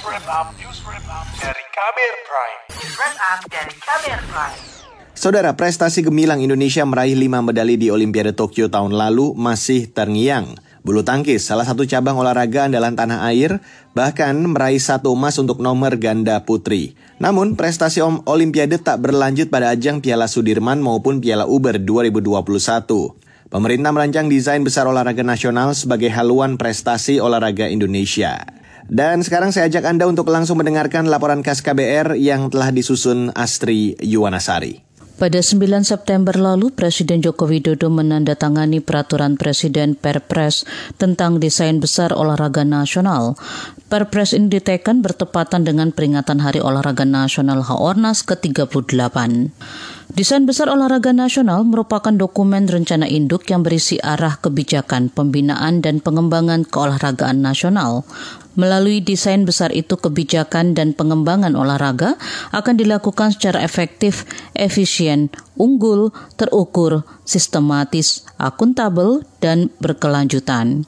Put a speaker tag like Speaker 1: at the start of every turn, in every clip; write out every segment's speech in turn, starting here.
Speaker 1: wrap up, news dari Kamer Prime.
Speaker 2: Wrap dari Kamer Prime.
Speaker 3: Saudara, prestasi gemilang Indonesia meraih 5 medali di Olimpiade Tokyo tahun lalu masih terngiang. Bulu tangkis, salah satu cabang olahraga andalan tanah air, bahkan meraih satu emas untuk nomor ganda putri. Namun, prestasi Om Olimpiade tak berlanjut pada ajang Piala Sudirman maupun Piala Uber 2021. Pemerintah merancang desain besar olahraga nasional sebagai haluan prestasi olahraga Indonesia. Dan sekarang saya ajak Anda untuk langsung mendengarkan laporan khas KBR yang telah disusun Astri Yuwanasari.
Speaker 4: Pada 9 September lalu, Presiden Joko Widodo menandatangani peraturan Presiden Perpres tentang desain besar olahraga nasional. Perpres ini ditekan bertepatan dengan peringatan Hari Olahraga Nasional HORNAS ke-38. Desain besar olahraga nasional merupakan dokumen rencana induk yang berisi arah kebijakan pembinaan dan pengembangan keolahragaan nasional. Melalui desain besar itu kebijakan dan pengembangan olahraga akan dilakukan secara efektif, efisien, unggul, terukur, sistematis, akuntabel, dan berkelanjutan.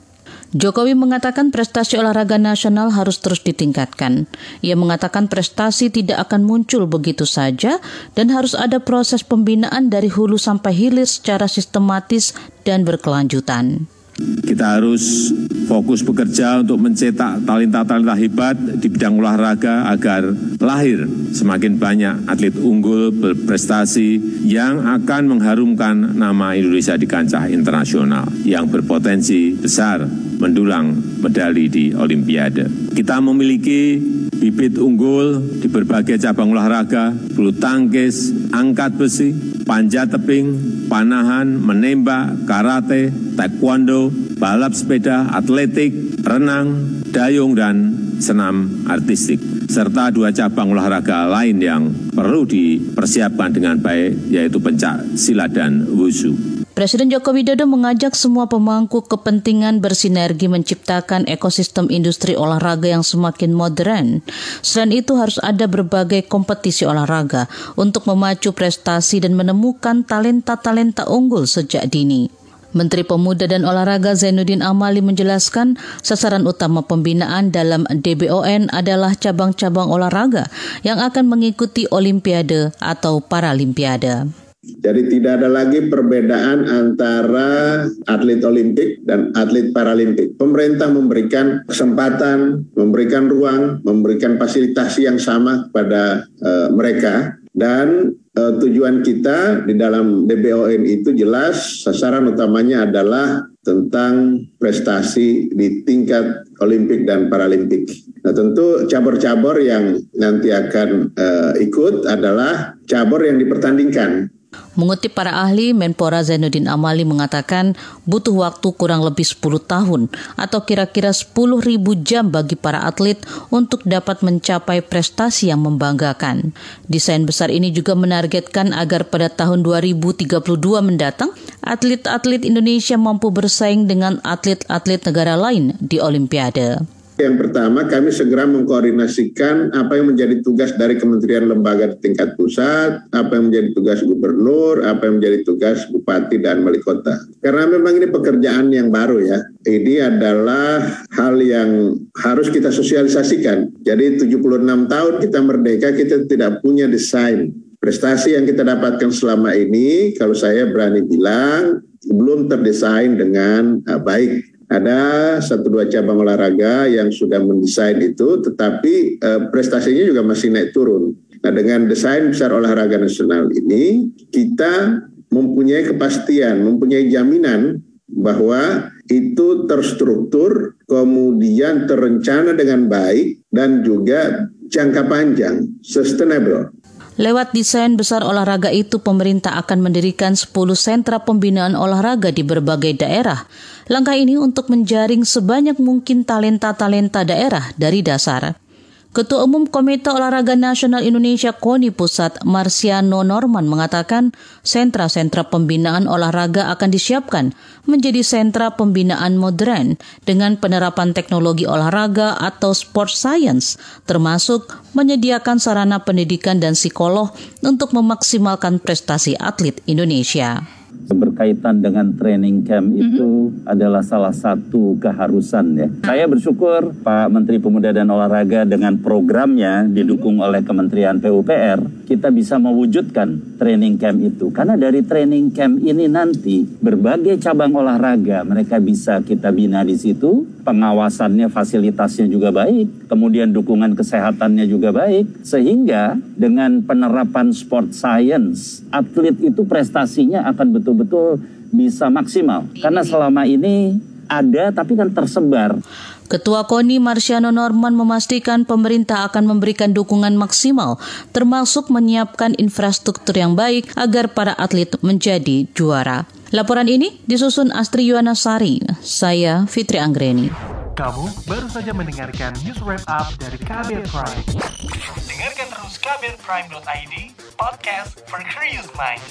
Speaker 4: Jokowi mengatakan prestasi olahraga nasional harus terus ditingkatkan. Ia mengatakan prestasi tidak akan muncul begitu saja dan harus ada proses pembinaan dari hulu sampai hilir secara sistematis dan berkelanjutan.
Speaker 5: Kita harus fokus bekerja untuk mencetak talenta-talenta hebat di bidang olahraga agar lahir semakin banyak atlet unggul berprestasi yang akan mengharumkan nama Indonesia di kancah internasional yang berpotensi besar mendulang medali di Olimpiade. Kita memiliki bibit unggul di berbagai cabang olahraga, bulu tangkis, angkat besi, panjat tebing, panahan, menembak, karate, taekwondo, balap sepeda, atletik, renang, dayung, dan senam artistik. Serta dua cabang olahraga lain yang perlu dipersiapkan dengan baik, yaitu pencak silat dan wushu.
Speaker 4: Presiden Joko Widodo mengajak semua pemangku kepentingan bersinergi menciptakan ekosistem industri olahraga yang semakin modern. Selain itu harus ada berbagai kompetisi olahraga untuk memacu prestasi dan menemukan talenta-talenta unggul sejak dini. Menteri Pemuda dan Olahraga Zainuddin Amali menjelaskan sasaran utama pembinaan dalam DBON adalah cabang-cabang olahraga yang akan mengikuti Olimpiade atau Paralimpiade.
Speaker 6: Jadi tidak ada lagi perbedaan antara atlet olimpik dan atlet paralimpik. Pemerintah memberikan kesempatan, memberikan ruang, memberikan fasilitasi yang sama kepada uh, mereka dan uh, tujuan kita di dalam DBON itu jelas sasaran utamanya adalah tentang prestasi di tingkat olimpik dan paralimpik. Nah tentu cabur-cabur yang nanti akan uh, ikut adalah cabur yang dipertandingkan
Speaker 4: Mengutip para ahli, Menpora Zainuddin Amali mengatakan butuh waktu kurang lebih 10 tahun atau kira-kira 10 ribu jam bagi para atlet untuk dapat mencapai prestasi yang membanggakan. Desain besar ini juga menargetkan agar pada tahun 2032 mendatang, atlet-atlet Indonesia mampu bersaing dengan atlet-atlet negara lain di Olimpiade.
Speaker 6: Yang pertama, kami segera mengkoordinasikan apa yang menjadi tugas dari kementerian lembaga di tingkat pusat, apa yang menjadi tugas gubernur, apa yang menjadi tugas bupati dan wali kota. Karena memang ini pekerjaan yang baru ya. Ini adalah hal yang harus kita sosialisasikan. Jadi 76 tahun kita merdeka, kita tidak punya desain. Prestasi yang kita dapatkan selama ini, kalau saya berani bilang, belum terdesain dengan uh, baik ada satu dua cabang olahraga yang sudah mendesain itu, tetapi eh, prestasinya juga masih naik turun. Nah, dengan desain besar olahraga nasional ini, kita mempunyai kepastian, mempunyai jaminan bahwa itu terstruktur, kemudian terencana dengan baik, dan juga jangka panjang, sustainable.
Speaker 4: Lewat desain besar olahraga itu, pemerintah akan mendirikan 10 sentra pembinaan olahraga di berbagai daerah. Langkah ini untuk menjaring sebanyak mungkin talenta-talenta daerah dari dasar. Ketua Umum Komite Olahraga Nasional Indonesia KONI Pusat Marciano Norman mengatakan sentra-sentra pembinaan olahraga akan disiapkan menjadi sentra pembinaan modern dengan penerapan teknologi olahraga atau sport science termasuk menyediakan sarana pendidikan dan psikolog untuk memaksimalkan prestasi atlet Indonesia
Speaker 7: berkaitan dengan training camp itu adalah salah satu keharusan ya. Saya bersyukur Pak Menteri Pemuda dan Olahraga dengan programnya didukung oleh Kementerian PUPR, kita bisa mewujudkan training camp itu. Karena dari training camp ini nanti berbagai cabang olahraga mereka bisa kita bina di situ, pengawasannya, fasilitasnya juga baik, kemudian dukungan kesehatannya juga baik, sehingga dengan penerapan sport science, atlet itu prestasinya akan betul-betul bisa maksimal. Karena selama ini ada tapi kan tersebar.
Speaker 4: Ketua KONI Marsiano Norman memastikan pemerintah akan memberikan dukungan maksimal, termasuk menyiapkan infrastruktur yang baik agar para atlet menjadi juara. Laporan ini disusun Astri Yuwanasari. Saya Fitri Anggreni.
Speaker 1: Kamu baru saja mendengarkan news wrap up dari Kabel Prime. Dengarkan terus kabelprime.id, podcast for curious mind.